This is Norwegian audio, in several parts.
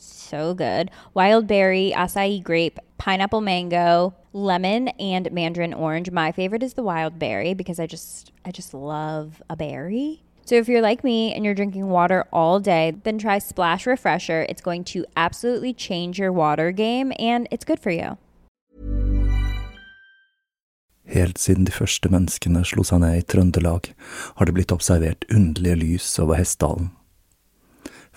so good wild berry, acai grape, pineapple mango, lemon, and mandarin orange. My favorite is the wild berry because I just I just love a berry. So if you're like me and you're drinking water all day, then try Splash Refresher. It's going to absolutely change your water game and it's good for you. Helt siden de første menneskene slo seg ned i Trøndelag, har det blitt observert underlige lys over Hessdalen.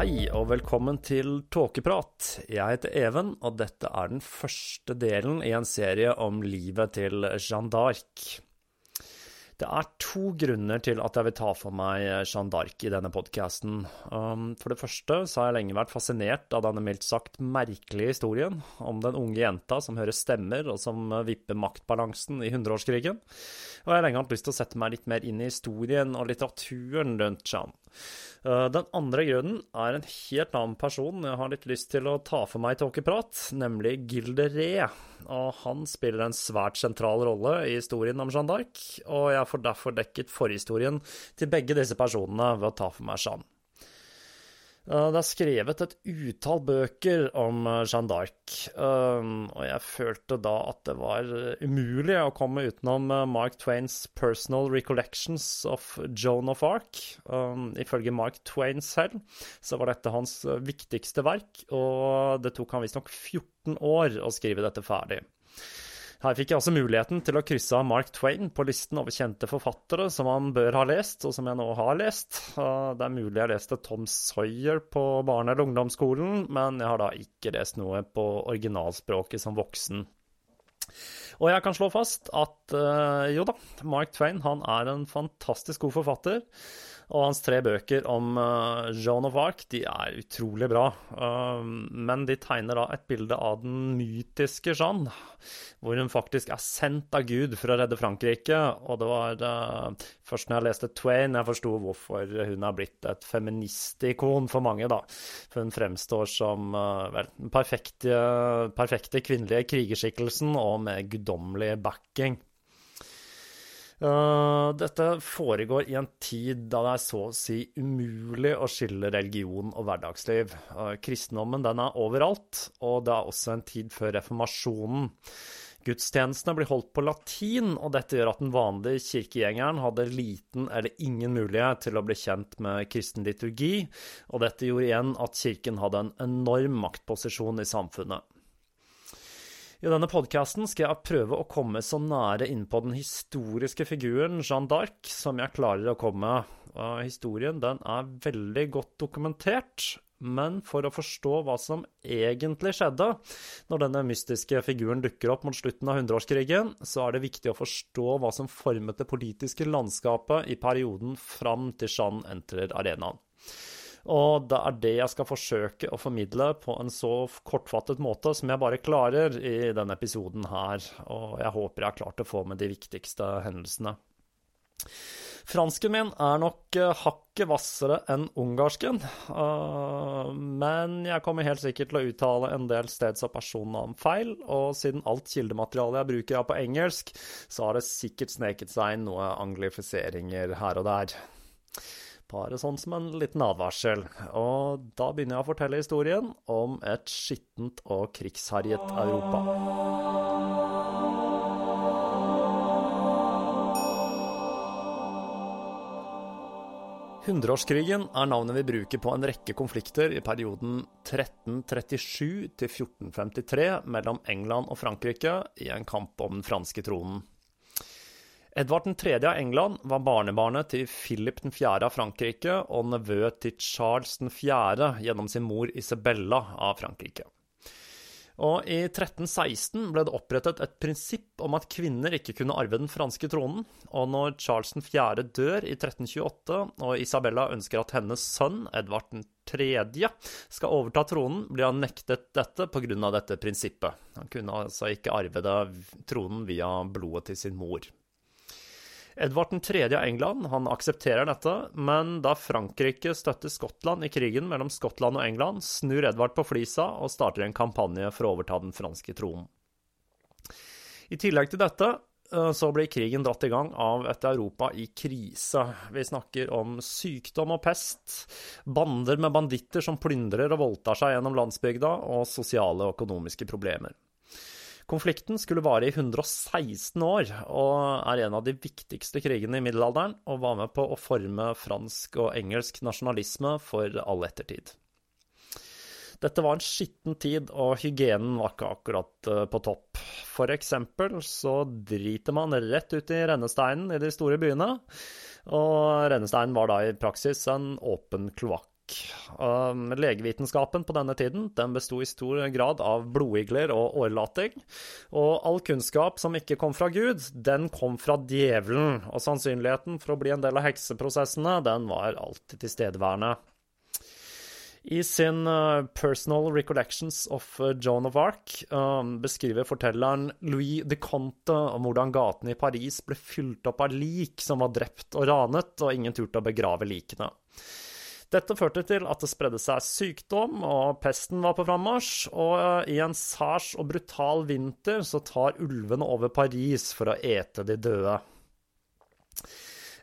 Hei og velkommen til Tåkeprat. Jeg heter Even, og dette er den første delen i en serie om livet til Jeanne d'Arc. Det er to grunner til at jeg vil ta for meg Jeanne d'Arc i denne podkasten. Um, for det første så har jeg lenge vært fascinert av denne mildt sagt merkelige historien om den unge jenta som hører stemmer, og som vipper maktbalansen i hundreårskrigen. Og jeg har lenge hatt lyst til å sette meg litt mer inn i historien og litteraturen rundt Jeanne. Eh, den andre grunnen er en helt annen person jeg har litt lyst til å ta for meg i tåkeprat, nemlig Gilde Ree. Og han spiller en svært sentral rolle i historien om Jeanne d'Arc, og jeg får derfor dekket forhistorien til begge disse personene ved å ta for meg Jeanne. Det er skrevet et utall bøker om eh, Jeanne d'Arc, um, og jeg følte da at det var umulig å komme utenom eh, Mark Twains Personal Recollections of Joan of Arc. Ifølge Mark Twain selv så var dette hans eh, viktigste verk, og det tok han visstnok 14 år å skrive dette ferdig. Her fikk jeg også muligheten til å krysse av Mark Twain på listen over kjente forfattere som han bør ha lest, og som jeg nå har lest. Det er mulig jeg leste Tom Sawyer på barne- eller ungdomsskolen, men jeg har da ikke lest noe på originalspråket som voksen. Og jeg kan slå fast at uh, jo da, Mark Twain han er en fantastisk god forfatter. Og hans tre bøker om uh, Joan of Arc de er utrolig bra. Uh, men de tegner da et bilde av den mytiske Jeanne, hvor hun faktisk er sendt av Gud for å redde Frankrike. Og det var uh, først når jeg leste Twain jeg forsto hvorfor hun er blitt et feministikon for mange. da. For hun fremstår som vel, den perfekte, perfekte kvinnelige krigerskikkelsen og med guddommelig backing. Uh, dette foregår i en tid da det er så å si umulig å skille religion og hverdagsliv. Uh, kristendommen den er overalt, og det er også en tid før reformasjonen. Gudstjenestene blir holdt på latin, og dette gjør at den vanlige kirkegjengeren hadde liten eller ingen mulighet til å bli kjent med kristen liturgi, og dette gjorde igjen at kirken hadde en enorm maktposisjon i samfunnet. I denne podkasten skal jeg prøve å komme så nære innpå den historiske figuren Jeanne d'Arc som jeg klarer å komme. Historien den er veldig godt dokumentert, men for å forstå hva som egentlig skjedde når denne mystiske figuren dukker opp mot slutten av hundreårskrigen, så er det viktig å forstå hva som formet det politiske landskapet i perioden fram til Jeanne entrer arenaen. Og det er det jeg skal forsøke å formidle på en så kortfattet måte som jeg bare klarer i denne episoden her, og jeg håper jeg har klart å få med de viktigste hendelsene. Fransken min er nok eh, hakket hvassere enn ungarsken, uh, men jeg kommer helt sikkert til å uttale en del steds- og personnavn feil, og siden alt kildematerialet jeg bruker er på engelsk, så har det sikkert sneket seg noen anglifiseringer her og der. Bare sånn som en liten advarsel. Og da begynner jeg å fortelle historien om et skittent og krigsherjet Europa. Hundreårskrigen er navnet vi bruker på en rekke konflikter i perioden 1337 til 1453 mellom England og Frankrike i en kamp om den franske tronen. Edvard 3. av England var barnebarnet til Philip 4. av Frankrike og nevø til Charles 4. gjennom sin mor Isabella av Frankrike. Og I 1316 ble det opprettet et prinsipp om at kvinner ikke kunne arve den franske tronen, og når Charles 4. dør i 1328, og Isabella ønsker at hennes sønn, Edvard 3., skal overta tronen, blir han nektet dette pga. dette prinsippet. Han kunne altså ikke arve tronen via blodet til sin mor. Edvard 3. av England han aksepterer dette, men da Frankrike støtter Skottland i krigen mellom Skottland og England, snur Edvard på flisa og starter en kampanje for å overta den franske tronen. I tillegg til dette eh, så blir krigen dratt i gang av et Europa i krise. Vi snakker om sykdom og pest, bander med banditter som plyndrer og voldtar seg gjennom landsbygda, og sosiale og økonomiske problemer. Konflikten skulle vare i 116 år, og er en av de viktigste krigene i middelalderen, og var med på å forme fransk og engelsk nasjonalisme for all ettertid. Dette var en skitten tid, og hygienen var ikke akkurat eh, på topp. For eksempel så driter man rett ut i rennesteinen i de store byene, og rennesteinen var da i praksis en åpen kloakk. Um, legevitenskapen på denne tiden den besto i stor grad av blodigler og årelating. Og all kunnskap som ikke kom fra Gud, den kom fra djevelen. Og sannsynligheten for å bli en del av hekseprosessene, den var alltid tilstedeværende. I sin uh, Personal Recollections of uh, Joan of Arc um, beskriver fortelleren Louis de Conte om hvordan gatene i Paris ble fylt opp av lik som var drept og ranet, og ingen turte å begrave likene. Dette førte til at det spredde seg sykdom, og pesten var på frammarsj. Og eh, i en særs og brutal vinter så tar ulvene over Paris for å ete de døde.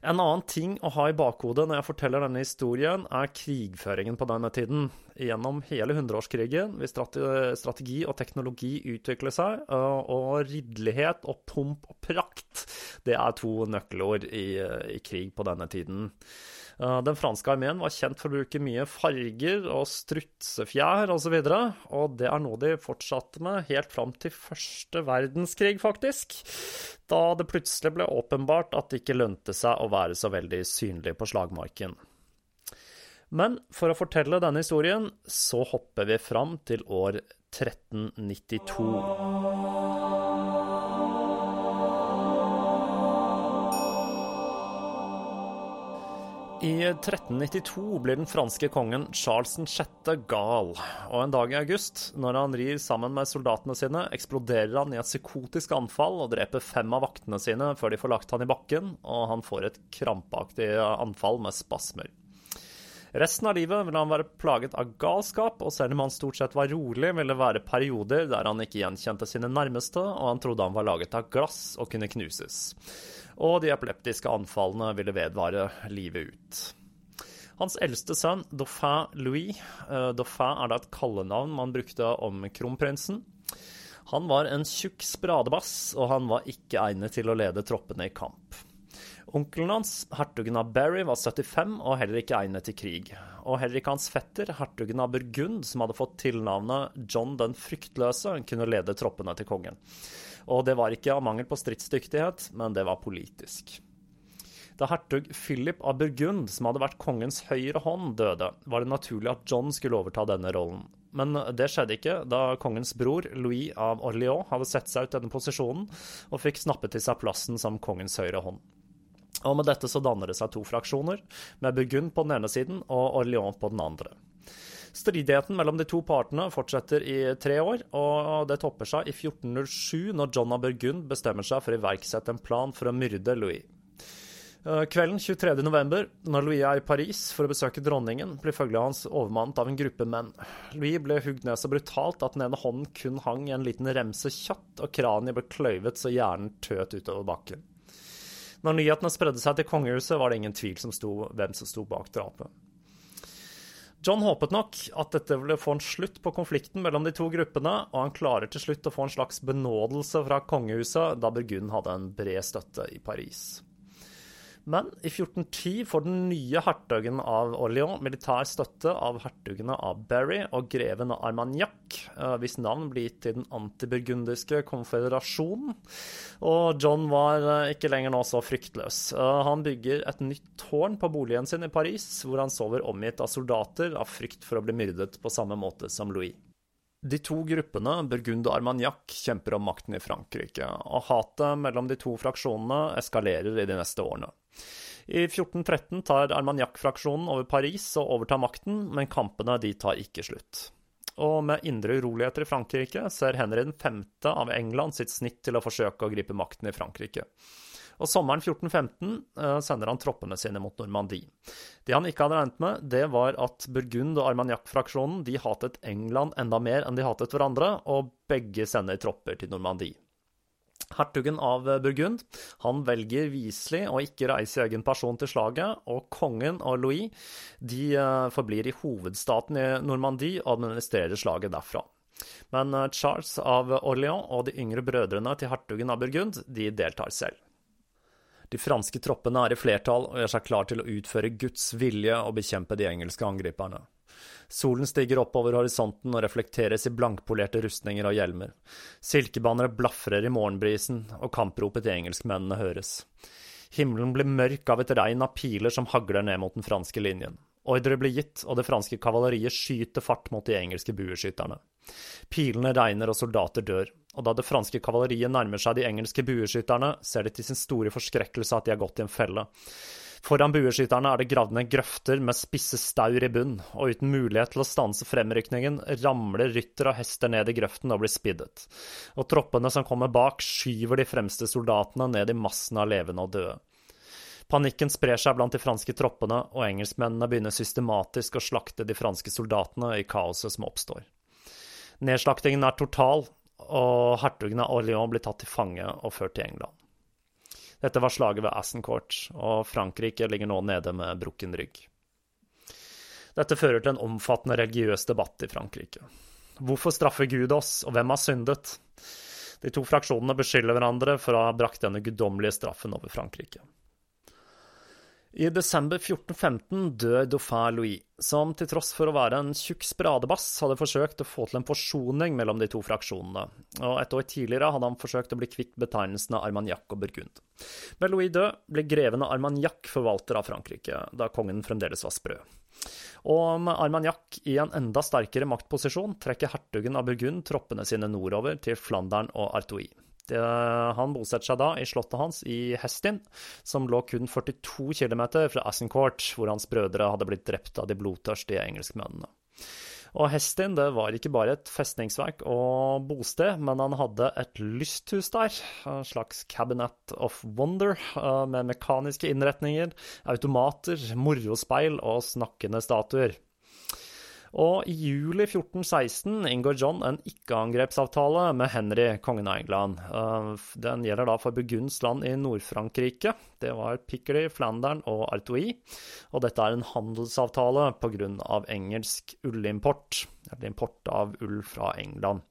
En annen ting å ha i bakhodet når jeg forteller denne historien, er krigføringen på denne tiden. Gjennom hele hundreårskrigen vil strategi og teknologi utvikle seg, eh, og ridderlighet og pomp og prakt det er to nøkkelord i, i krig på denne tiden. Eh, den franske armeen var kjent for å bruke mye farger og strutsefjær osv., og, så og det er noe de fortsatte med helt fram til første verdenskrig, faktisk. Da det plutselig ble åpenbart at det ikke lønte seg å være så veldig synlig på slagmarken. Men for å fortelle denne historien, så hopper vi fram til år 1392. I 1392 blir den franske kongen Charles 6. gal, og en dag i august, når han rir sammen med soldatene sine, eksploderer han i et psykotisk anfall og dreper fem av vaktene sine før de får lagt han i bakken, og han får et krampaktig anfall med spasmer. Resten av livet vil han være plaget av galskap, og selv om han stort sett var rolig, vil det være perioder der han ikke gjenkjente sine nærmeste, og han trodde han var laget av glass og kunne knuses og de epileptiske anfallene ville vedvare livet ut. Hans eldste sønn, Dauphin Louis uh, Dauphin er da et kallenavn man brukte om kronprinsen. Han var en tjukk spradebass, og han var ikke egnet til å lede troppene i kamp. Onkelen hans, hertugen av Berry, var 75 og heller ikke egnet til krig. Og heller ikke hans fetter, hertugen av Burgund, som hadde fått tilnavnet John den fryktløse, kunne lede troppene til kongen. Og det var ikke av mangel på stridsdyktighet, men det var politisk. Da hertug Philip av Burgund, som hadde vært kongens høyre hånd, døde, var det naturlig at John skulle overta denne rollen. Men det skjedde ikke, da kongens bror, Louis av Orléans, hadde sett seg ut denne posisjonen og fikk snappet til seg plassen som kongens høyre hånd. Og med dette så danner det seg to fraksjoner, med Burgund på den ene siden og Orléans på den andre. Stridigheten mellom de to partene fortsetter i tre år, og det topper seg i 1407 når John av Burgund bestemmer seg for å iverksette en plan for å myrde Louis. Kvelden kvelden 23.11, når Louis er i Paris for å besøke dronningen, blir følget hans overmannet av en gruppe menn. Louis ble hugd ned så brutalt at den ene hånden kun hang i en liten remse kjøtt, og kraniet ble kløyvet så hjernen tøt utover bakken. Når nyhetene spredde seg til kongehuset, var det ingen tvil som sto, hvem som sto bak drapet. John håpet nok at dette ville få en slutt på konflikten mellom de to gruppene, og han klarer til slutt å få en slags benådelse fra kongehuset, da Burgund hadde en bred støtte i Paris. Men i 1410 får den nye hertugen av Orléans militær støtte av hertugene av Berry og greven av Armagnac, eh, hvis navn blir gitt til den antiburgundiske konfederasjonen. Og John var eh, ikke lenger nå så fryktløs. Eh, han bygger et nytt tårn på boligen sin i Paris, hvor han sover omgitt av soldater av frykt for å bli myrdet på samme måte som Louis. De to gruppene, Burgund og Armagnac, kjemper om makten i Frankrike, og hatet mellom de to fraksjonene eskalerer i de neste årene. I 1413 tar Armagnac-fraksjonen over Paris og overtar makten, men kampene de tar ikke slutt. Og med indre uroligheter i Frankrike ser Henry 5. av England sitt snitt til å forsøke å gripe makten i Frankrike. Og sommeren 1415 uh, sender han troppene sine mot Normandie. Det han ikke hadde regnet med, det var at Burgund og Armagnac-fraksjonen de hatet England enda mer enn de hatet hverandre, og begge sender tropper til Normandie. Hertugen av Burgund han velger viselig å ikke reise i egen person til slaget, og kongen og Louis de uh, forblir i hovedstaten i Normandie og administrerer slaget derfra. Men uh, Charles av Orléans og de yngre brødrene til hertugen av Burgund de deltar selv. De franske troppene er i flertall og gjør seg klar til å utføre Guds vilje og bekjempe de engelske angriperne. Solen stiger opp over horisonten og reflekteres i blankpolerte rustninger og hjelmer. Silkebannere blafrer i morgenbrisen, og kampropet til engelskmennene høres. Himmelen blir mørk av et regn av piler som hagler ned mot den franske linjen. Ordre blir gitt, og det franske kavaleriet skyter fart mot de engelske bueskytterne. Pilene regner, og soldater dør, og da det franske kavaleriet nærmer seg de engelske bueskytterne, ser de til sin store forskrekkelse at de har gått i en felle. Foran bueskytterne er det gravd ned grøfter med spisse staur i bunn, og uten mulighet til å stanse fremrykningen ramler rytter og hester ned i grøften og blir spiddet. Og troppene som kommer bak, skyver de fremste soldatene ned i massen av levende og døde. Panikken sprer seg blant de franske troppene, og engelskmennene begynner systematisk å slakte de franske soldatene i kaoset som oppstår. Nedslaktingen er total, og hertugen av Orléans blir tatt til fange og ført til England. Dette var slaget ved Assencourt, og Frankrike ligger nå nede med brukken rygg. Dette fører til en omfattende religiøs debatt i Frankrike. Hvorfor straffer Gud oss, og hvem har syndet? De to fraksjonene beskylder hverandre for å ha brakt denne guddommelige straffen over Frankrike. I desember 1415 dør dauphin Louis, som til tross for å være en tjukk spradebass, hadde forsøkt å få til en forsoning mellom de to fraksjonene, og et år tidligere hadde han forsøkt å bli kvitt betegnelsene Armagnac og Burgund. Med Louis død ble greven av Armagnac forvalter av Frankrike, da kongen fremdeles var sprø. Og med Armagnac i en enda sterkere maktposisjon trekker hertugen av Burgund troppene sine nordover til Flandern og Artois. Det, han bosetter seg da i slottet hans i Hestin, som lå kun 42 km fra Assincourt, hvor hans brødre hadde blitt drept av de blodtørstige engelskmennene. Og Hestin det var ikke bare et festningsverk og bosted, men han hadde et lysthus der. En slags cabinet of wonder, eh, med mekaniske innretninger, automater, morospeil og snakkende statuer. Og i juli 1416 inngår John en ikke-angrepsavtale med Henry, kongen av England. Eh, den gjelder da for Burgunds land i Nord-Frankrike. Det var Piccoli, Flandern og Artois. Og dette er en handelsavtale pga. engelsk ullimport, eller import av ull fra England.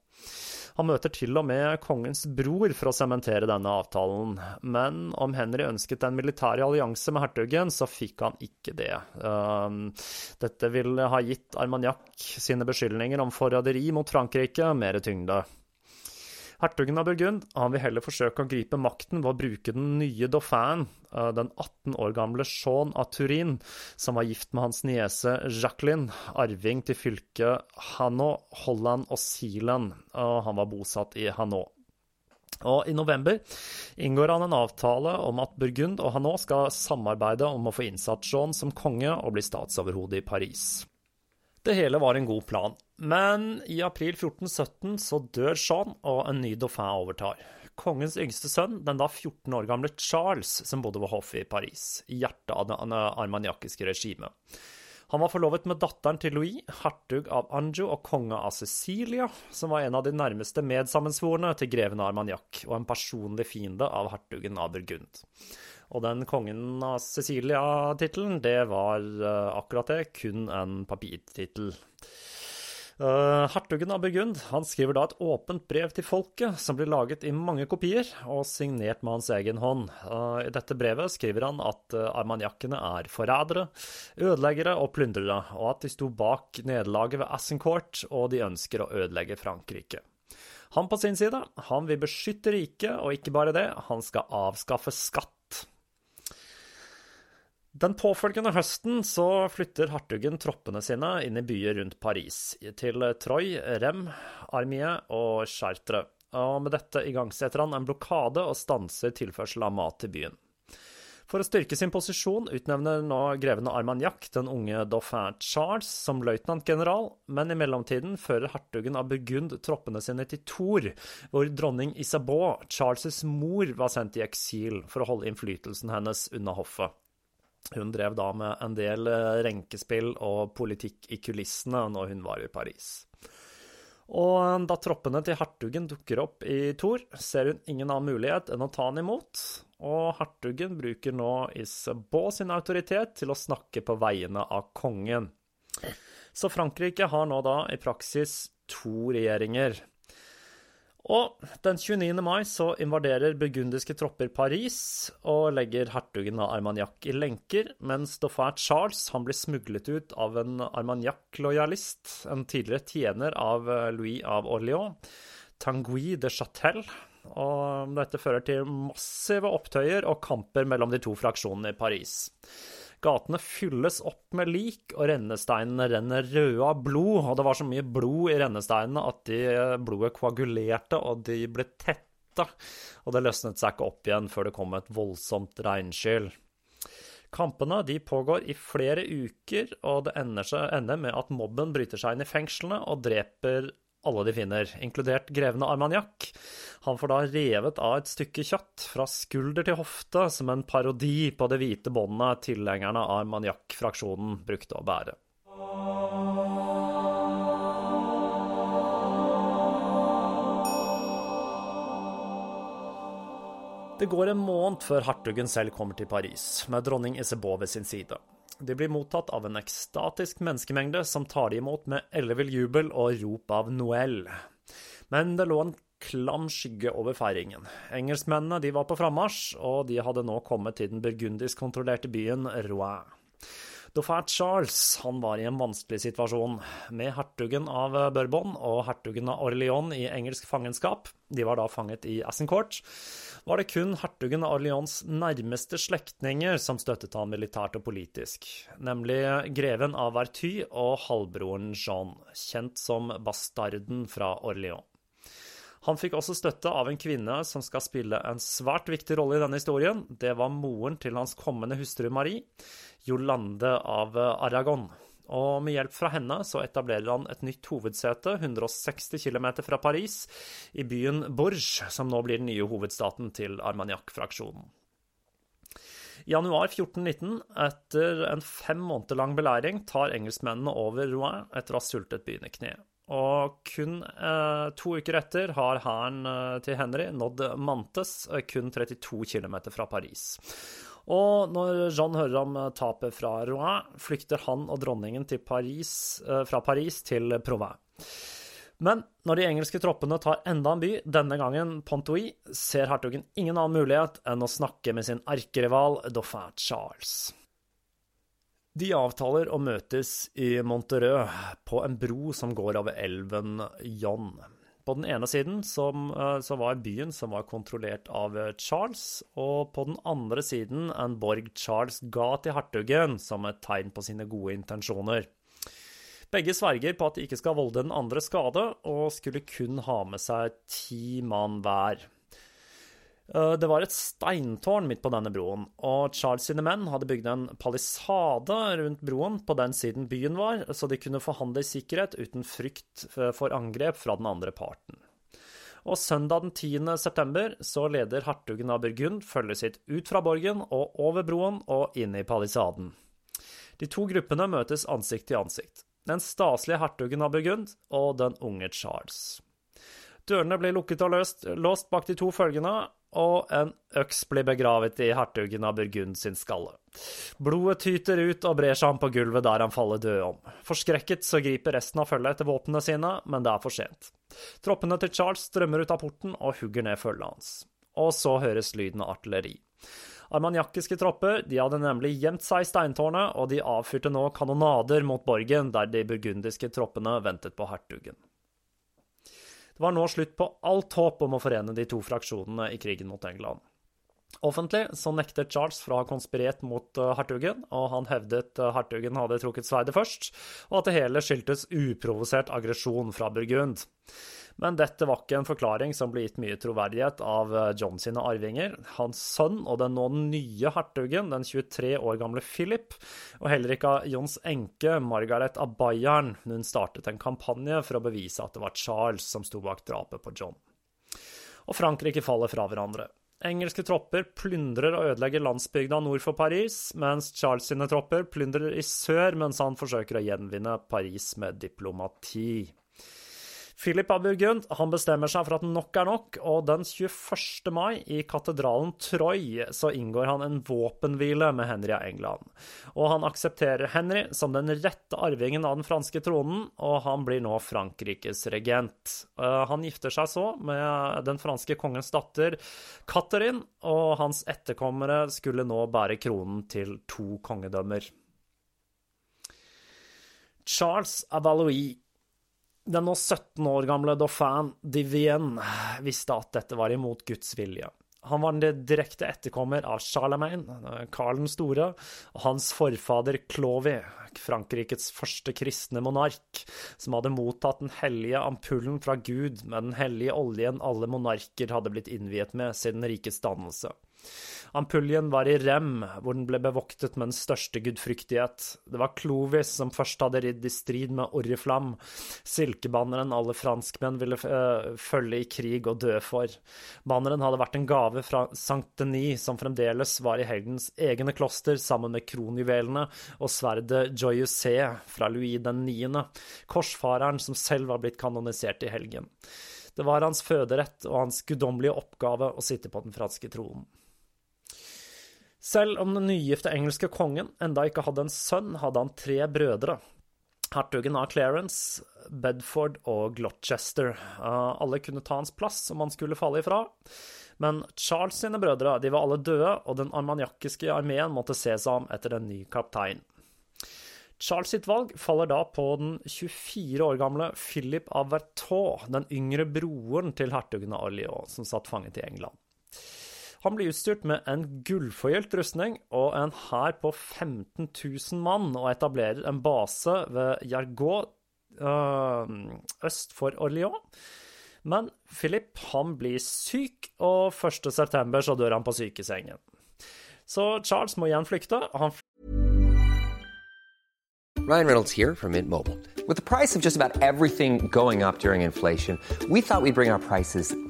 Han møter til og med kongens bror for å sementere denne avtalen, men om Henry ønsket en militær allianse med hertugen, så fikk han ikke det. Um, dette ville ha gitt Armagnac sine beskyldninger om forræderi mot Frankrike mer tyngde. Hertugen av Burgund han vil heller forsøke å gripe makten ved å bruke den nye dauphinen, den 18 år gamle Jean av Turin, som var gift med hans niese Jacqueline, arving til fylket Hainaut, Holland og Zealand, og han var bosatt i Hainaut. Og I november inngår han en avtale om at Burgund og Hainaut skal samarbeide om å få innsatt Jean som konge og bli statsoverhode i Paris. Det hele var en god plan, men i april 1417 så dør Jean, og en ny dauphin overtar. Kongens yngste sønn, den da 14 år gamle Charles, som bodde ved hoffet i Paris, i hjertet av det armaniakiske regimet. Han var forlovet med datteren til Louis, hertug av Anjou og konge av Cecilia, som var en av de nærmeste medsammensvorne til greven av Armagnac, og en personlig fiende av hertugen av Burgund. Og den kongen av Cecilia-tittelen, det var uh, akkurat det, kun en papirtittel. Uh, Hertugen av Burgund han skriver da et åpent brev til folket, som blir laget i mange kopier og signert med hans egen hånd. Uh, I dette brevet skriver han at uh, armaniakkene er forrædere, ødeleggere og plyndrere, og at de sto bak nederlaget ved Assencourt, og de ønsker å ødelegge Frankrike. Han på sin side, han vil beskytte riket, og ikke bare det, han skal avskaffe skatt den påfølgende høsten så flytter hertugen troppene sine inn i byer rundt Paris, til Troy, Rem, Armie og Chartres. Og med dette igangsetter han en blokade og stanser tilførsel av mat til byen. For å styrke sin posisjon utnevner nå grevene Armagnac den unge dauphin Charles som løytnantgeneral, men i mellomtiden fører hertugen av Burgund troppene sine til Thor, hvor dronning Isabeau, Charles' mor, var sendt i eksil for å holde innflytelsen hennes unna hoffet. Hun drev da med en del eh, renkespill og politikk i kulissene når hun var i Paris. Og eh, da troppene til hertugen dukker opp i Thor, ser hun ingen annen mulighet enn å ta han imot, og hertugen bruker nå Isabeau sin autoritet til å snakke på vegne av kongen. Så Frankrike har nå da i praksis to regjeringer. Og den 29. mai så invaderer burgundiske tropper Paris og legger hertugen av Armagnac i lenker, mens dauphin Charles han blir smuglet ut av en Armagnac-lojalist, en tidligere tjener av Louis av Orléans, Tanguy de Châtel. Og dette fører til massive opptøyer og kamper mellom de to fraksjonene i Paris. Gatene fylles opp med lik, og rennesteinene renner røde av blod. Og det var så mye blod i rennesteinene at de, blodet koagulerte, og de ble tetta. Og det løsnet seg ikke opp igjen før det kom et voldsomt regnskyll. Kampene de pågår i flere uker, og det ender, seg, ender med at mobben bryter seg inn i fengslene og dreper alle de finner, inkludert grevende Armagnac. Han får da revet av et stykke kjøtt fra skulder til hofte, som en parodi på det hvite båndet tilhengerne av Armagnac-fraksjonen brukte å bære. Det går en måned før hertugen selv kommer til Paris, med dronning Isabeau ved sin side. De blir mottatt av en ekstatisk menneskemengde som tar de imot med ellevill jubel og rop av Noel. Men det lå en klam skygge over feiringen. Engelskmennene de var på frammarsj, og de hadde nå kommet til den burgundisk kontrollerte byen Rouen. Dauphin Charles han var i en vanskelig situasjon, med hertugen av Bourbon og hertugen av Orléans i engelsk fangenskap. De var da fanget i Assencourt var det kun hertugen av Lyons nærmeste slektninger som støttet ham militært og politisk, nemlig greven av Verty og halvbroren Jean, kjent som bastarden fra Orléans. Han fikk også støtte av en kvinne som skal spille en svært viktig rolle i denne historien. Det var moren til hans kommende hustru Marie, Jolande av Aragon. Og med hjelp fra henne så etablerer han et nytt hovedsete 160 km fra Paris, i byen Bourges, som nå blir den nye hovedstaten til Armagnac-fraksjonen. I januar 1419, etter en fem måneder lang belæring, tar engelskmennene over Rouen etter å ha sultet byen i kne. Og kun eh, to uker etter har hæren eh, til Henry nådd Mantes, eh, kun 32 km fra Paris. Og når Jean hører om eh, tapet fra Rouen, flykter han og dronningen Paris, eh, fra Paris til Provins. Men når de engelske troppene tar enda en by, denne gangen Pontoui, ser hertugen ingen annen mulighet enn å snakke med sin erkerival dauphin Charles. De avtaler å møtes i Montereux, på en bro som går over elven John. På den ene siden som, eh, så var byen som var kontrollert av Charles, og på den andre siden en borg Charles ga til hertugen som et tegn på sine gode intensjoner. Begge sverger på at de ikke skal volde den andre skade, og skulle kun ha med seg ti mann hver. Eh, det var et steintårn midt på denne broen, og Charles sine menn hadde bygd en palisade rundt broen på den siden byen var, så de kunne forhandle i sikkerhet uten frykt for angrep fra den andre parten. Og søndag den 10. september så leder hertugen av Burgund følget sitt ut fra borgen og over broen og inn i palisaden. De to gruppene møtes ansikt til ansikt den staselige hertugen av Burgund og den unge Charles. Dørene blir lukket og løst, låst bak de to følgene, og en øks blir begravet i hertugen av Burgund sin skalle. Blodet tyter ut og brer seg om på gulvet der han faller død om. Forskrekket så griper resten av følget etter våpnene sine, men det er for sent. Troppene til Charles strømmer ut av porten og hugger ned følget hans. Og så høres lyden av artilleri. Armagnakiske tropper de hadde nemlig gjemt seg i steintårnet, og de avfyrte nå kanonader mot borgen der de burgundiske troppene ventet på hertugen. Det var nå slutt på alt håp om å forene de to fraksjonene i krigen mot England. Offentlig så nektet Charles fra å ha konspirert mot eh, hertugen, og han hevdet eh, hertugen hadde trukket sverdet først, og at det hele skyldtes uprovosert aggresjon fra Burgund. Men dette var ikke en forklaring som ble gitt mye troverdighet av eh, John sine arvinger, hans sønn og den nå nye hertugen, den 23 år gamle Philip, og heller ikke av Johns enke, Margaret av Bayern. Hun startet en kampanje for å bevise at det var Charles som sto bak drapet på John. Og Frankrike faller fra hverandre. Engelske tropper plyndrer og ødelegger landsbygda nord for Paris, mens Charles sine tropper plyndrer i sør mens han forsøker å gjenvinne Paris med diplomati. Philip av Burgund han bestemmer seg for at nok er nok, og den 21. mai i katedralen Troy så inngår han en våpenhvile med Henry av England. Og han aksepterer Henry som den rette arvingen av den franske tronen, og han blir nå Frankrikes regent. Eh, han gifter seg så med den franske kongens datter Catherine, og hans etterkommere skulle nå bære kronen til to kongedømmer. Charles av Valois den nå 17 år gamle dauphin Divien visste at dette var imot Guds vilje. Han var den direkte etterkommer av Charlemagne, Karl den store, og hans forfader Clovis, Frankrikes første kristne monark, som hadde mottatt den hellige ampullen fra Gud med den hellige oljen alle monarker hadde blitt innviet med siden rikets dannelse. Ampuljen var i rem, hvor den ble bevoktet med den største gudfryktighet. Det var Clovis som først hadde ridd i strid med Oriflam, silkebanneren alle franskmenn ville uh, følge i krig og dø for. Banneren hadde vært en gave fra Sankt Denis, som fremdeles var i helgens egne kloster, sammen med kronjuvelene og sverdet Joyusé fra Louis den 9., korsfareren som selv var blitt kanonisert i helgen. Det var hans føderett og hans guddommelige oppgave å sitte på den franske tronen. Selv om den nygifte engelske kongen enda ikke hadde en sønn, hadde han tre brødre. Hertugen av Clarence, Bedford og Gloucester. Alle kunne ta hans plass om han skulle falle ifra. Men Charles sine brødre de var alle døde, og den armaniakiske armeen måtte se seg om etter en ny kaptein. Charles sitt valg faller da på den 24 år gamle Philip av Vertot, den yngre broren til hertugen av Orléans, som satt fanget i England. Han blir utstyrt med en gullforgylt rustning og en hær på 15 000 mann, og etablerer en base ved Jargot øst for Orléans. Men Philip han blir syk, og 1. september så dør han på sykesengen. Så Charles må igjen flykte. Han Ryan Reynolds her fra Mint Mobile. With the price of just about everything going inflasjonen, trodde vi at vi skulle bringe prices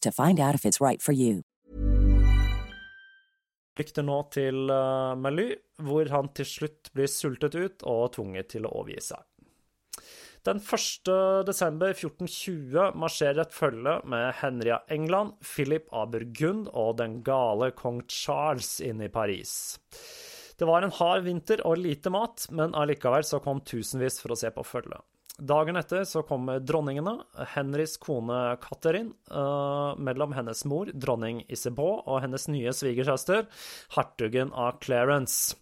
to find out if it's right for you. flykter nå til uh, Mely, hvor han til slutt blir sultet ut og tvunget til å overgi seg. Den 1. desember 1420 marsjerer et følge med Henry av England, Philip av Burgund og den gale kong Charles inn i Paris. Det var en hard vinter og lite mat, men allikevel så kom tusenvis for å se på følget. Dagen etter så kommer dronningene, Henrys kone Catherine, uh, mellom hennes mor, dronning Isabeau, og hennes nye svigersøster, hertugen av Clarence,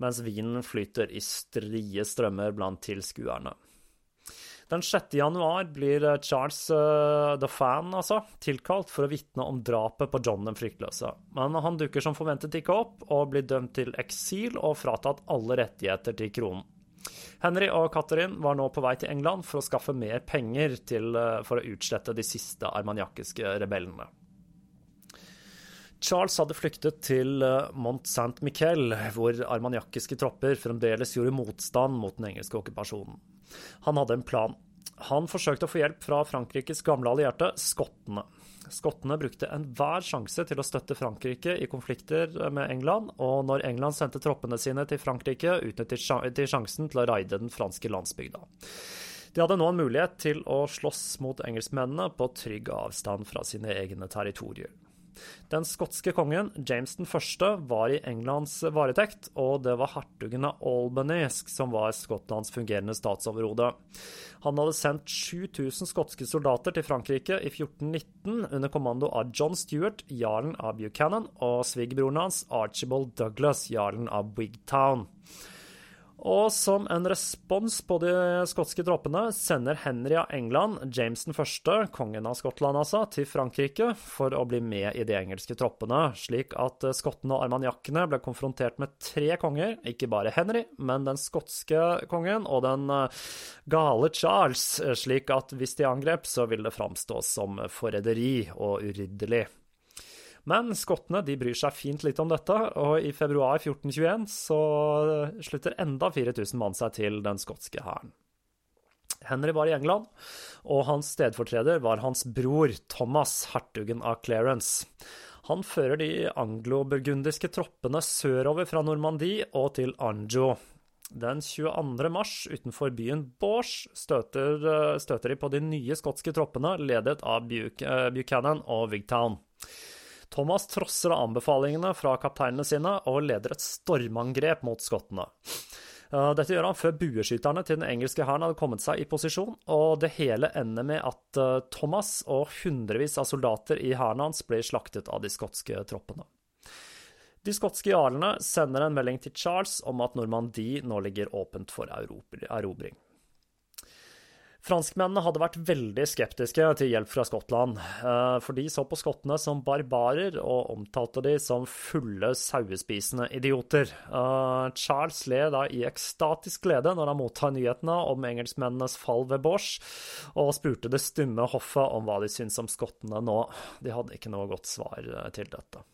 mens vinen flyter i strie strømmer blant tilskuerne. Den 6. januar blir Charles uh, the Fan altså, tilkalt for å vitne om drapet på John den fryktløse, men han dukker som forventet ikke opp, og blir dømt til eksil og fratatt alle rettigheter til kronen. Henry og Catherine var nå på vei til England for å skaffe mer penger til, for å utslette de siste armaniakiske rebellene. Charles hadde flyktet til Mont Saint-Michel, hvor armaniakiske tropper fremdeles gjorde motstand mot den engelske okkupasjonen. Han hadde en plan. Han forsøkte å få hjelp fra Frankrikes gamle allierte, skottene. Skottene brukte enhver sjanse til å støtte Frankrike i konflikter med England, og når England sendte troppene sine til Frankrike, utnyttet de sjansen til å raide den franske landsbygda. De hadde nå en mulighet til å slåss mot engelskmennene på trygg avstand fra sine egne territorier. Den skotske kongen, James den første, var i Englands varetekt, og det var hertugen av Albany som var Skottlands fungerende statsoverhode. Han hadde sendt 7000 skotske soldater til Frankrike i 1419 under kommando av John Stuart, jarlen av Buchanan, og svigerbroren hans, Archibald Douglas, jarlen av Wigtown. Og som en respons på de skotske troppene sender Henry av England, James den første, kongen av Skottland altså, til Frankrike for å bli med i de engelske troppene, slik at skottene og armaniakkene ble konfrontert med tre konger, ikke bare Henry, men den skotske kongen og den gale Charles, slik at hvis de angrep, så ville det framstå som forræderi og uryddelig. Men skottene de bryr seg fint litt om dette, og i februar 1421 så slutter enda 4000 mann seg til den skotske hæren. Henry var i England, og hans stedfortreder var hans bror Thomas, hertugen av Clarence. Han fører de anglo-burgundiske troppene sørover fra Normandie og til Anjou. Den 22. mars utenfor byen Bors, støter, støter de på de nye skotske troppene ledet av Buchanan og Wigtown. Thomas trosser anbefalingene fra kapteinene sine og leder et stormangrep mot skottene. Dette gjør han før bueskytterne til den engelske hæren hadde kommet seg i posisjon, og det hele ender med at Thomas og hundrevis av soldater i hæren hans blir slaktet av de skotske troppene. De skotske jarlene sender en melding til Charles om at Normandie nå ligger åpent for erobring. Franskmennene hadde vært veldig skeptiske til hjelp fra Skottland, eh, for de så på skottene som barbarer og omtalte de som fulle, sauespisende idioter. Eh, Charles ler da i ekstatisk glede når han mottar nyhetene om engelskmennenes fall ved Bors, og spurte det stumme hoffet om hva de syntes om skottene nå. De hadde ikke noe godt svar eh, til dette.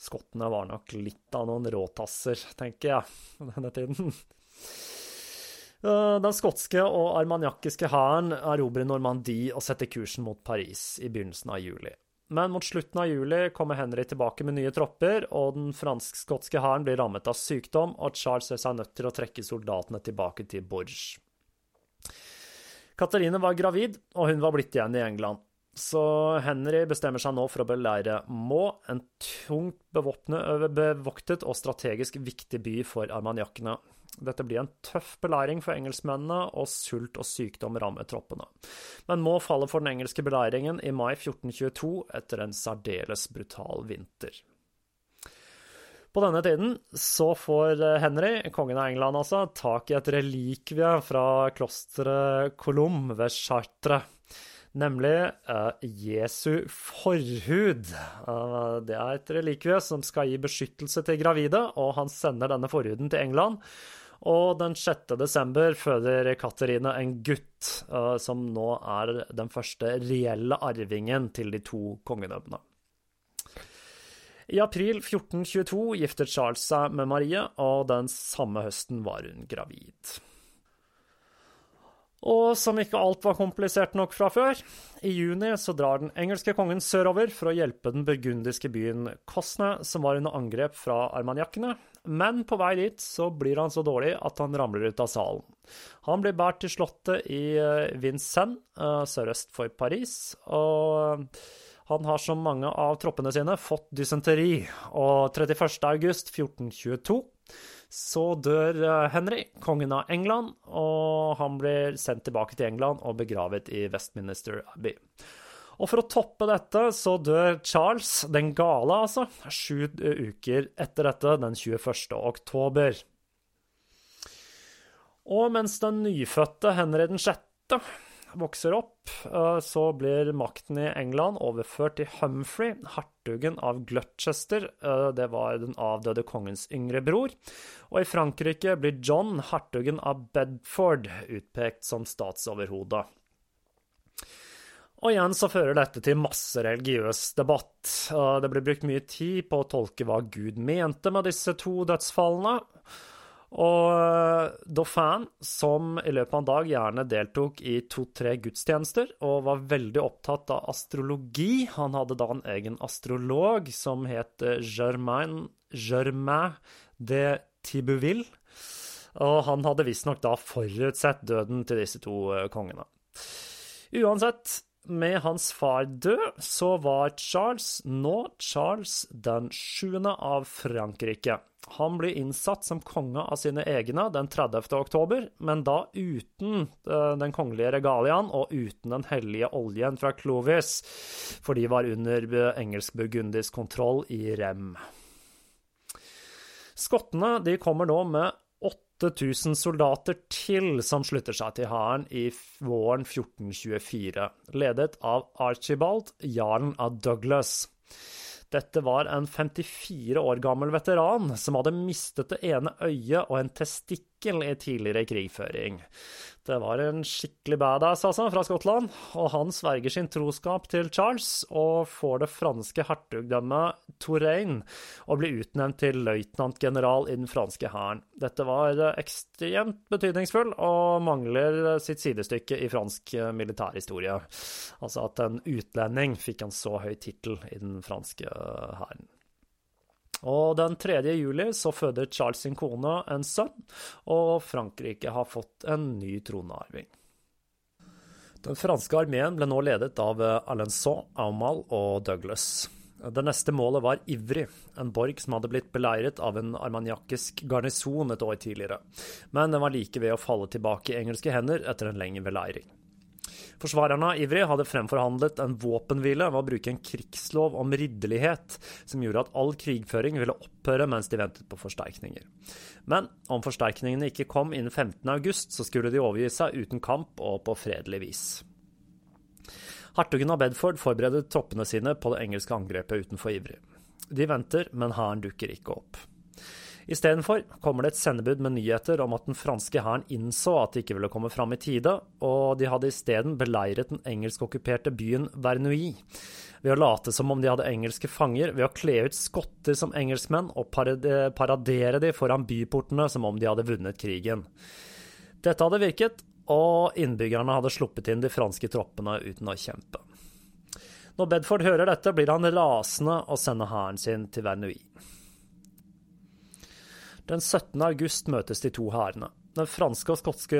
Skottene var nok litt av noen råtasser, tenker jeg, denne tiden. Den skotske og armaniakiske hæren erobrer Normandie og setter kursen mot Paris i begynnelsen av juli. Men mot slutten av juli kommer Henry tilbake med nye tropper, og den fransk-skotske hæren blir rammet av sykdom, og Charles ser seg nødt til å trekke soldatene tilbake til Bourges. Katarine var gravid, og hun var blitt igjen i England. Så Henry bestemmer seg nå for å beleire Må, en tungt bevoktet og strategisk viktig by for armagnakkene. Dette blir en tøff beleiring for engelskmennene, og sult og sykdom rammer troppene. Men Må falle for den engelske beleiringen i mai 1422 etter en særdeles brutal vinter. På denne tiden så får Henry, kongen av England altså, tak i et relikvie fra klosteret Colombe ved Chartres nemlig uh, Jesu forhud. Uh, det er et relikvie som skal gi beskyttelse til gravide, og han sender denne forhuden til England. Og den 6. desember føder Katarina en gutt, uh, som nå er den første reelle arvingen til de to kongedømmene. I april 1422 gifter Charles seg med Marie, og den samme høsten var hun gravid. Og som ikke alt var komplisert nok fra før, i juni så drar den engelske kongen sørover for å hjelpe den burgundiske byen Cosne, som var under angrep fra armagnakkene, men på vei dit så blir han så dårlig at han ramler ut av salen. Han blir båret til slottet i eh, Vincennes, eh, sørøst for Paris, og han har som mange av troppene sine fått dysenteri, og 31. august 1422 så dør eh, Henry, kongen av England, og han blir sendt tilbake til England og begravet i Westminster Abbey. Og for å toppe dette, så dør Charles, den gale, altså, sju uker etter dette, den 21. oktober. Og mens den nyfødte Henry den 6 vokser opp, eh, så blir makten i England overført til Humphrey, hertugen av Gloucester. Eh, det var den avdøde kongens yngre bror. Og i Frankrike blir John, hertugen av Bedford, utpekt som statsoverhode. Og igjen så fører dette til masse religiøs debatt. og det blir brukt mye tid på å tolke hva Gud mente med disse to dødsfallene. Og eh, Dauphin, som i løpet av en dag gjerne deltok i to-tre gudstjenester og var veldig opptatt av astrologi Han hadde da en egen astrolog som het eh, Germain, Germain de Tibouville. Og han hadde visstnok da forutsett døden til disse to eh, kongene. Uansett, med hans far død, så var Charles nå Charles den sjuende av Frankrike. Han blir innsatt som konge av sine egne den 30. oktober, men da uten uh, den kongelige regaliaen og uten den hellige oljen fra Clovis, for de var under engelsk-burgundisk kontroll i Rem. Skottene de kommer nå med 8000 soldater til som slutter seg til hæren i våren 1424, ledet av Archibald, jarlen av Douglas. Dette var en 54 år gammel veteran som hadde mistet det ene øyet og en testikkel i tidligere krigføring. Det var en skikkelig badass, altså, fra Skottland, og han sverger sin troskap til Charles og får det franske hertugdømmet Touraine og blir utnevnt til løytnantgeneral i den franske hæren. Dette var ekstremt betydningsfull og mangler sitt sidestykke i fransk militærhistorie. Altså at en utlending fikk en så høy tittel i den franske hæren. Og den 3. juli så føder Charles sin kone en sønn, og Frankrike har fått en ny tronearving. Den franske armeen ble nå ledet av Alençon, Aumal og Douglas. Det neste målet var Ivry, en borg som hadde blitt beleiret av en armaniakisk garnison et år tidligere, men den var like ved å falle tilbake i engelske hender etter en lengre beleiring. Forsvarerne av Ivry hadde fremforhandlet en våpenhvile ved å bruke en krigslov om ridderlighet, som gjorde at all krigføring ville opphøre mens de ventet på forsterkninger. Men om forsterkningene ikke kom innen 15. august, så skulle de overgi seg uten kamp og på fredelig vis. Hertugen av Bedford forbereder troppene sine på det engelske angrepet utenfor Ivry. De venter, men hæren dukker ikke opp. Istedenfor kommer det et sendebud med nyheter om at den franske hæren innså at de ikke ville komme fram i tide, og de hadde isteden beleiret den engelskokkuperte byen Vernouille ved å late som om de hadde engelske fanger, ved å kle ut skotter som engelskmenn og paradere de foran byportene som om de hadde vunnet krigen. Dette hadde virket, og innbyggerne hadde sluppet inn de franske troppene uten å kjempe. Når Bedford hører dette, blir han rasende og sender hæren sin til Vernouilly. Den 17. august møtes de to hærene. Den franske og skotske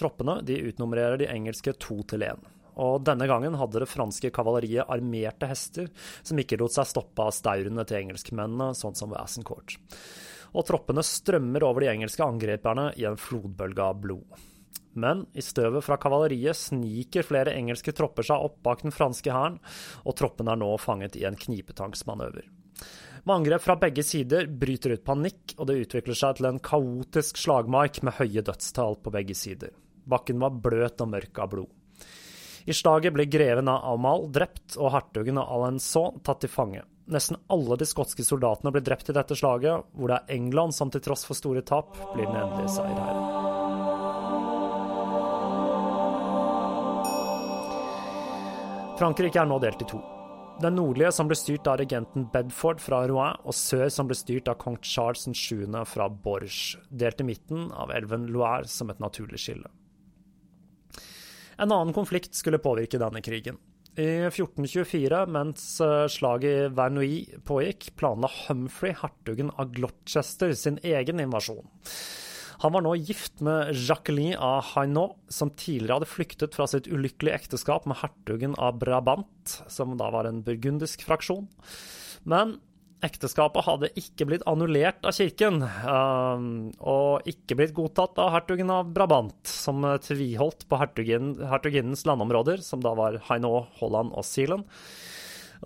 troppene de utnummererer de engelske to til én. Og denne gangen hadde det franske kavaleriet armerte hester, som ikke lot seg stoppe av staurene til engelskmennene, sånn som ved Assencourt. Og troppene strømmer over de engelske angriperne i en flodbølge av blod. Men i støvet fra kavaleriet sniker flere engelske tropper seg opp bak den franske hæren, og troppene er nå fanget i en knipetangsmanøver. Med angrep fra begge sider bryter ut panikk, og det utvikler seg til en kaotisk slagmark med høye dødstall på begge sider. Bakken var bløt og mørk av blod. I slaget ble greven av Amal drept og hertugen av Alençon tatt til fange. Nesten alle de skotske soldatene ble drept i dette slaget, hvor det er England som til tross for store tap blir den endelige seierherren. Frankrike er nå delt i to. Den nordlige som ble styrt av regenten Bedford fra Rouen, og sør som ble styrt av kong Charles 7. fra Borges, i midten av elven Loire som et naturlig skille. En annen konflikt skulle påvirke denne krigen. I 1424, mens eh, slaget i Vernouilly pågikk, planla Humphrey, hertugen av Gloucester, sin egen invasjon. Han var nå gift med Jacqueline av Hainaut, som tidligere hadde flyktet fra sitt ulykkelige ekteskap med hertugen av Brabant, som da var en burgundisk fraksjon. Men ekteskapet hadde ikke blitt annullert av kirken, um, og ikke blitt godtatt av hertugen av Brabant, som tviholdt på hertuginnens landområder, som da var Hainaut, Holland og Zealand.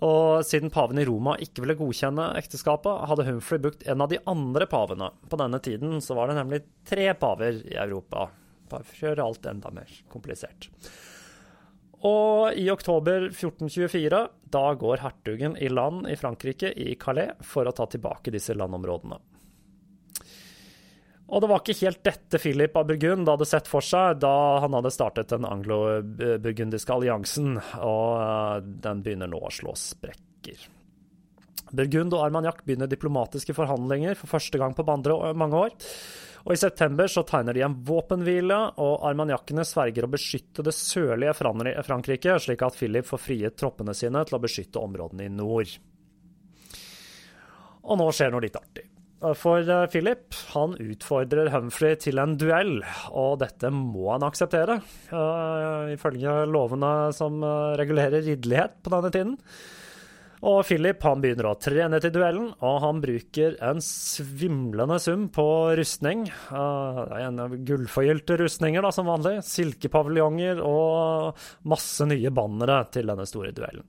Og siden paven i Roma ikke ville godkjenne ekteskapet, hadde Humphrey brukt en av de andre pavene. På denne tiden så var det nemlig tre paver i Europa. Bare gjør alt enda mer komplisert. Og i oktober 1424, da går hertugen i land i Frankrike, i Calais, for å ta tilbake disse landområdene. Og det var ikke helt dette Philip av Burgund hadde sett for seg da han hadde startet den anglo-burgundiske alliansen, og eh, den begynner nå å slå sprekker. Burgund og Armagnac begynner diplomatiske forhandlinger for første gang på mange år. Og I september så tegner de en våpenhvile, og armagnacene sverger å beskytte det sørlige Frankrike, slik at Philip får friet troppene sine til å beskytte områdene i nord. Og nå skjer noe litt artig. For eh, Philip han utfordrer Humphrey til en duell, og dette må han akseptere, uh, ifølge lovene som regulerer ridderlighet på denne tiden. Og Philip han begynner å trene til duellen, og han bruker en svimlende sum på rustning. Uh, Gullforgylte rustninger, da, som vanlig. Silkepaviljonger og masse nye bannere til denne store duellen.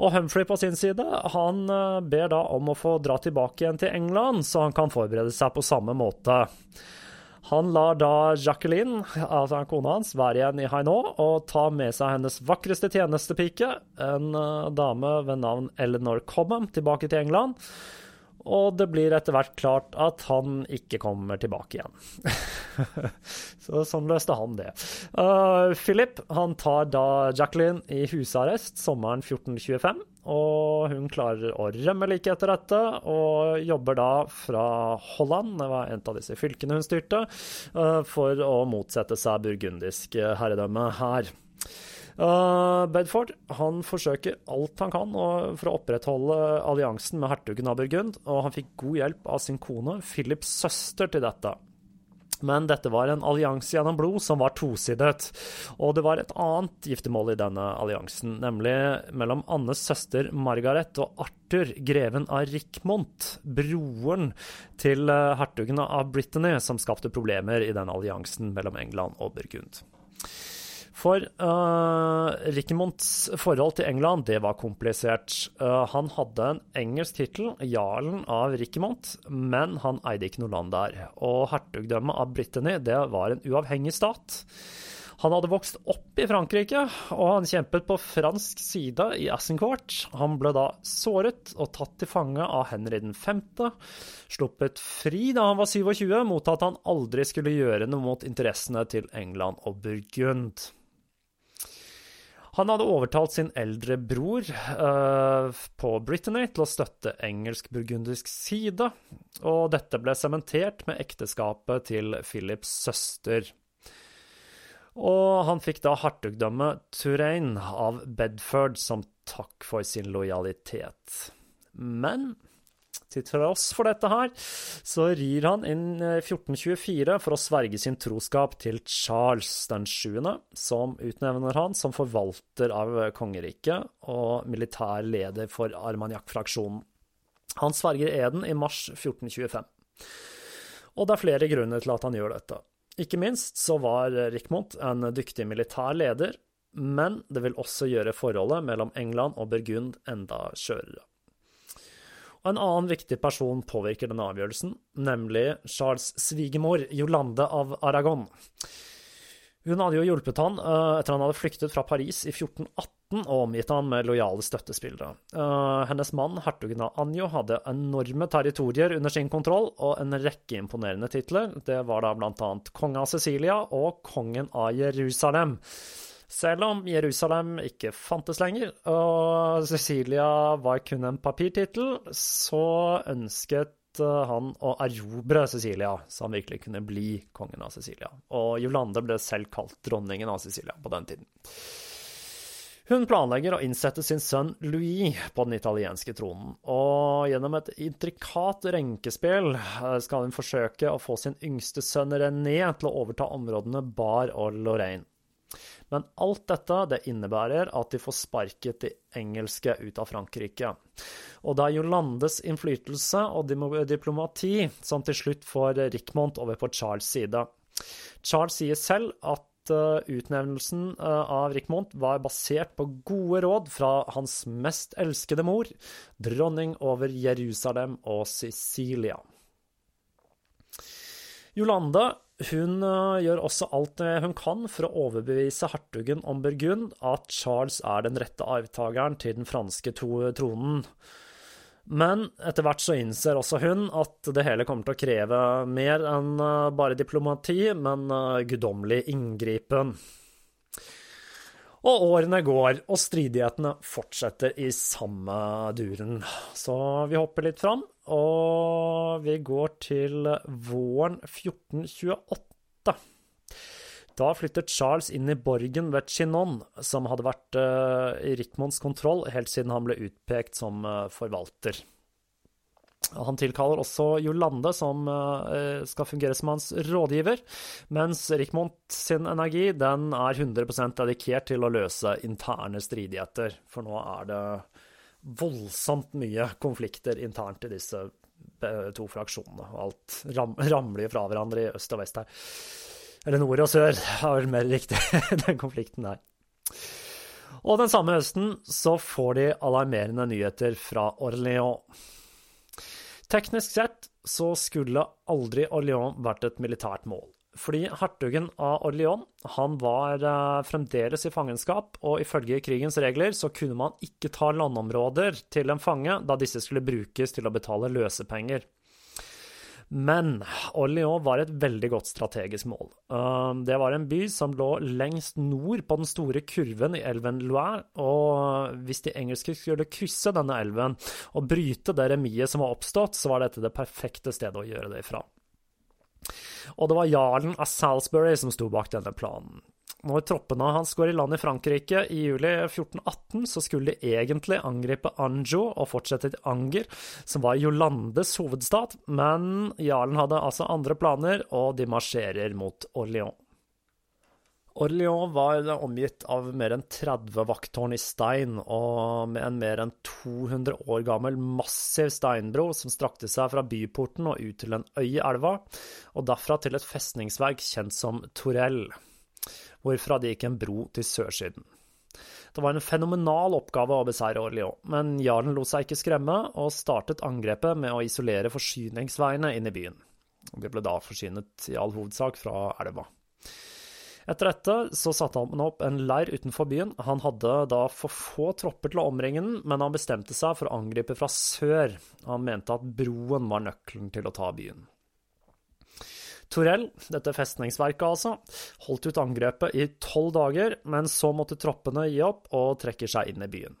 Og Humphrey på sin side han eh, ber da om å få dra tilbake igjen til England, så han kan forberede seg på samme måte. Han lar da Jacqueline, altså kona hans, være igjen i Hainaut og ta med seg hennes vakreste tjenestepike, en eh, dame ved navn Eleanor Cobham, tilbake til England. Og det blir etter hvert klart at han ikke kommer tilbake igjen. så sånn løste han det. Uh, Philip han tar da Jacqueline i husarrest sommeren 1425. Og hun klarer å rømme like etter dette, og jobber da fra Holland, det var en av disse fylkene hun styrte, uh, for å motsette seg burgundisk herredømme her. Uh, Bedford han forsøker alt han kan for å opprettholde alliansen med hertugen av Burgund, og han fikk god hjelp av sin kone, Philips søster, til dette. Men dette var en allianse gjennom blod som var tosidet. Og det var et annet giftermål i denne alliansen, nemlig mellom Annes søster Margaret og Arthur, greven av Rickmont, broren til hertugene hertugen av Brittany, som skapte problemer i den alliansen mellom England og Burgund. For uh, Richemonts forhold til England, det var komplisert. Uh, han hadde en engelsk tittel, jarlen av Richemont, men han eide ikke noe land der. Og hertugdømmet av Brittany, det var en uavhengig stat. Han hadde vokst opp i Frankrike, og han kjempet på fransk side i Assencourt. Han ble da såret og tatt til fange av Henry 5., sluppet fri da han var 27, mot at han aldri skulle gjøre noe mot interessene til England og Burgund. Han hadde overtalt sin eldre bror uh, på Brittany til å støtte engelsk-burgundisk side, og dette ble sementert med ekteskapet til Philips søster. Og han fikk da hertugdømmet Touraine av Bedford som takk for sin lojalitet. Men til tross for dette her, så rir han inn 1424 for å sverge sin troskap til Charles den 7., som utnevner han som forvalter av kongeriket og militær leder for Armagnac-fraksjonen. Han sverger eden i mars 1425. Og det er flere grunner til at han gjør dette. Ikke minst så var Rikmont en dyktig militær leder, men det vil også gjøre forholdet mellom England og Burgund enda skjørere. Og en annen viktig person påvirker denne avgjørelsen, nemlig Charles' svigermor Jolande av Aragon. Hun hadde jo hjulpet han uh, etter han hadde flyktet fra Paris i 1418 og omgitt han med lojale støttespillere. Uh, hennes mann, hertugen av Anjo, hadde enorme territorier under sin kontroll og en rekke imponerende titler. Det var da blant annet konge av Sicilia og kongen av Jerusalem. Selv om Jerusalem ikke fantes lenger, og Cecilia var kun en papirtittel, så ønsket Eh, han å erobre Cecilia, så han virkelig kunne bli kongen av Cecilia. Og Jolande ble selv kalt dronningen av Cecilia på den tiden. Hun planlegger å innsette sin sønn Louis på den italienske tronen, og gjennom et intrikat renkespill eh, skal hun forsøke å få sin yngste sønn René til å overta områdene Bar og Lorraine. Men alt dette det innebærer at de får sparket de engelske ut av Frankrike. Og det er Jolandes innflytelse og diplomati som til slutt får Richmond over på Charles' side. Charles sier selv at eh, utnevnelsen eh, av Rikmont var basert på gode råd fra hans mest elskede mor, dronning over Jerusalem og Sicilia. Jolande hun uh, gjør også alt hun kan for å overbevise hertugen om Burgund at Charles er den rette arvtakeren til den franske tronen. Men etter hvert så innser også hun at det hele kommer til å kreve mer enn uh, bare diplomati, men uh, guddommelig inngripen. Og årene går, og stridighetene fortsetter i samme duren. Så vi hopper litt fram, og vi går til våren 1428. Da flyttet Charles inn i borgen ved Chinon, som hadde vært uh, i Rikmonds kontroll helt siden han ble utpekt som uh, forvalter. Han tilkaller også Jolande, som uh, skal fungere som hans rådgiver, mens Richmond sin energi den er 100% dedikert til å løse interne stridigheter. For nå er det voldsomt mye konflikter internt i disse eh, to fraksjonene. Og alt ram ramler fra hverandre i øst og vest her. Eller nord og sør, er vel mer riktig, den konflikten der. Og den samme høsten så får de alarmerende nyheter fra Orléans. Teknisk sett så skulle aldri Orléans vært et militært mål. Fordi hertugen av Orléans han var eh, fremdeles i fangenskap, og ifølge krigens regler så kunne man ikke ta landområder til en fange, da disse skulle brukes til å betale løsepenger. Men Orléans var et veldig godt strategisk mål. Um, det var en by som lå lengst nord på den store kurven i elven Loire, og hvis de engelske skulle krysse denne elven og bryte det remiet som var oppstått, så var dette det perfekte stedet å gjøre det ifra. Og det var jarlen av Salisbury som sto bak denne planen. Når troppene hans går i land i Frankrike i juli 1418, så skulle de egentlig angripe Anjo og fortsette til Anger, som var Jolandes hovedstad, men jarlen hadde altså andre planer, og de marsjerer mot Orléans. Orléans var omgitt av mer enn 30 vakttårn i stein, og med en mer enn 200 år gammel massiv steinbro som strakte seg fra byporten og ut til en øy i elva, og derfra til et festningsverk kjent som Torell. hvorfra det gikk en bro til sørsiden. Det var en fenomenal oppgave å beseire Orléans, men jarlen lot seg ikke skremme, og startet angrepet med å isolere forsyningsveiene inn i byen. De ble da forsynet i all hovedsak fra elva. Etter dette så satte han opp en leir utenfor byen. Han hadde da for få tropper til å omringe den, men han bestemte seg for å angripe fra sør. Han mente at broen var nøkkelen til å ta byen. Torell, dette festningsverket altså, holdt ut angrepet i tolv dager, men så måtte troppene gi opp og trekke seg inn i byen.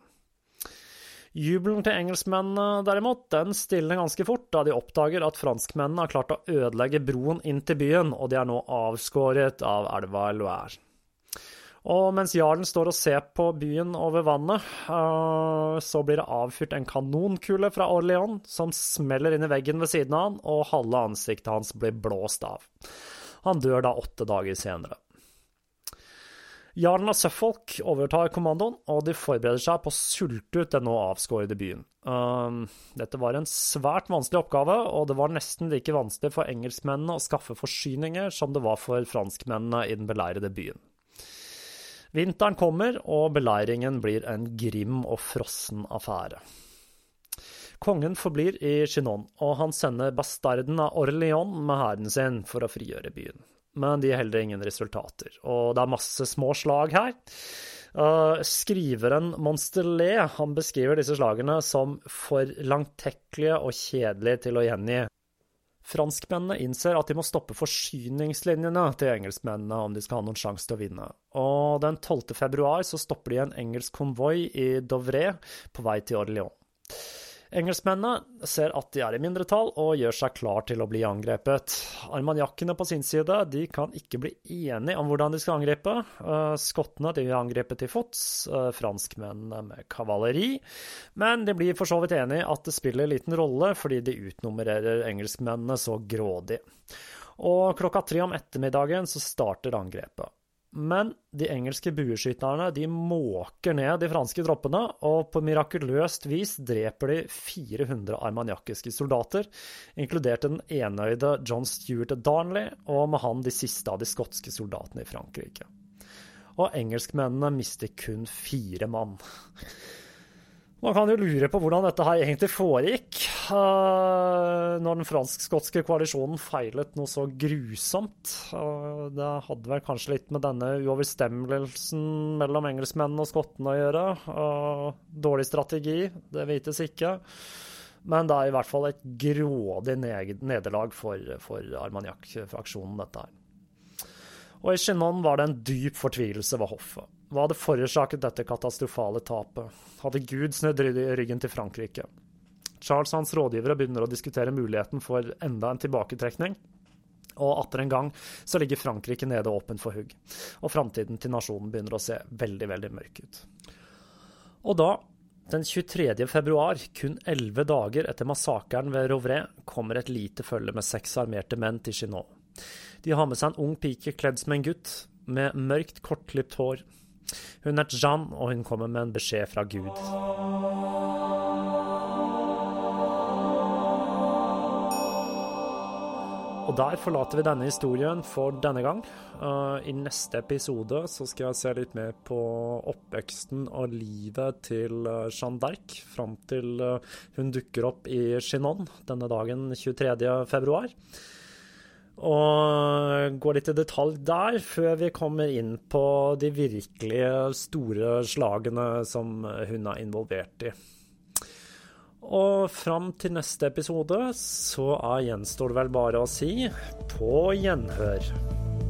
Jubelen til engelskmennene derimot, den stilner ganske fort da de oppdager at franskmennene har klart å ødelegge broen inn til byen, og de er nå avskåret av elva Loire. Og mens jarlen står og ser på byen over vannet, uh, så blir det avfyrt en kanonkule fra Orléans som smeller inn i veggen ved siden av han, og halve ansiktet hans blir blåst av. Han dør da åtte dager senere. Jarlen av Suffolk overtar kommandoen, og de forbereder seg på å sulte ut den nå avskårede byen. Um, dette var en svært vanskelig oppgave, og det var nesten like vanskelig for engelskmennene å skaffe forsyninger som det var for franskmennene i den beleirede byen. Vinteren kommer, og beleiringen blir en grim og frossen affære. Kongen forblir i Chinon, og han sender bastarden av Orléans med hæren sin for å frigjøre byen. Men de gir heller ingen resultater, og det er masse små slag her. Uh, skriveren Monsterlet han beskriver disse slagene som for langtekkelige og kjedelige til å gjengi. Franskmennene innser at de må stoppe forsyningslinjene til engelskmennene om de skal ha noen sjanse til å vinne. Og den 12. februar så stopper de en engelsk konvoi i Dovre på vei til Orléans. Engelskmennene ser at de er i mindretall, og gjør seg klar til å bli angrepet. Armagnakkene på sin side de kan ikke bli enige om hvordan de skal angripe. Uh, skottene de vil angripe til fots, uh, franskmennene med kavaleri. Men de blir for så vidt enige at det spiller liten rolle, fordi de utnummererer engelskmennene så grådig. Og klokka tre om ettermiddagen så starter angrepet. Men de engelske bueskytterne de måker ned de franske troppene, og på mirakuløst vis dreper de 400 armaniakiske soldater, inkludert den enøyde John Stuart Darnley, og med han de siste av de skotske soldatene i Frankrike. Og engelskmennene mister kun fire mann. Man kan jo lure på hvordan dette her egentlig foregikk, uh, når den fransk-skotske koalisjonen feilet noe så grusomt. Det hadde vel kanskje litt med denne uoverstemmelsen mellom engelskmennene og skottene å gjøre. Dårlig strategi, det vites ikke. Men det er i hvert fall et grådig nederlag for, for Armagnac-fraksjonen, dette her. Og i Chinon var det en dyp fortvilelse ved hoffet. Hva hadde forårsaket dette katastrofale tapet? Hadde Gud snudd ryggen til Frankrike? Charles og hans rådgivere begynner å diskutere muligheten for enda en tilbaketrekning. Og atter en gang så ligger Frankrike nede åpent for hugg. Og framtiden til nasjonen begynner å se veldig, veldig mørk ut. Og da, den 23. februar, kun elleve dager etter massakren ved Rouvray, kommer et lite følge med seks armerte menn til Chinon. De har med seg en ung pike kledd som en gutt, med mørkt, kortklipt hår. Hun er Jeanne, og hun kommer med en beskjed fra Gud. Og der forlater vi denne historien for denne gang. Uh, I neste episode så skal jeg se litt mer på oppveksten og livet til uh, Jeanne d'Arc fram til uh, hun dukker opp i Chinon denne dagen 23. og gå litt i detalj der, før vi kommer inn på de virkelige store slagene som hun er involvert i. Og fram til neste episode så er gjenstår det vel bare å si på gjenhør.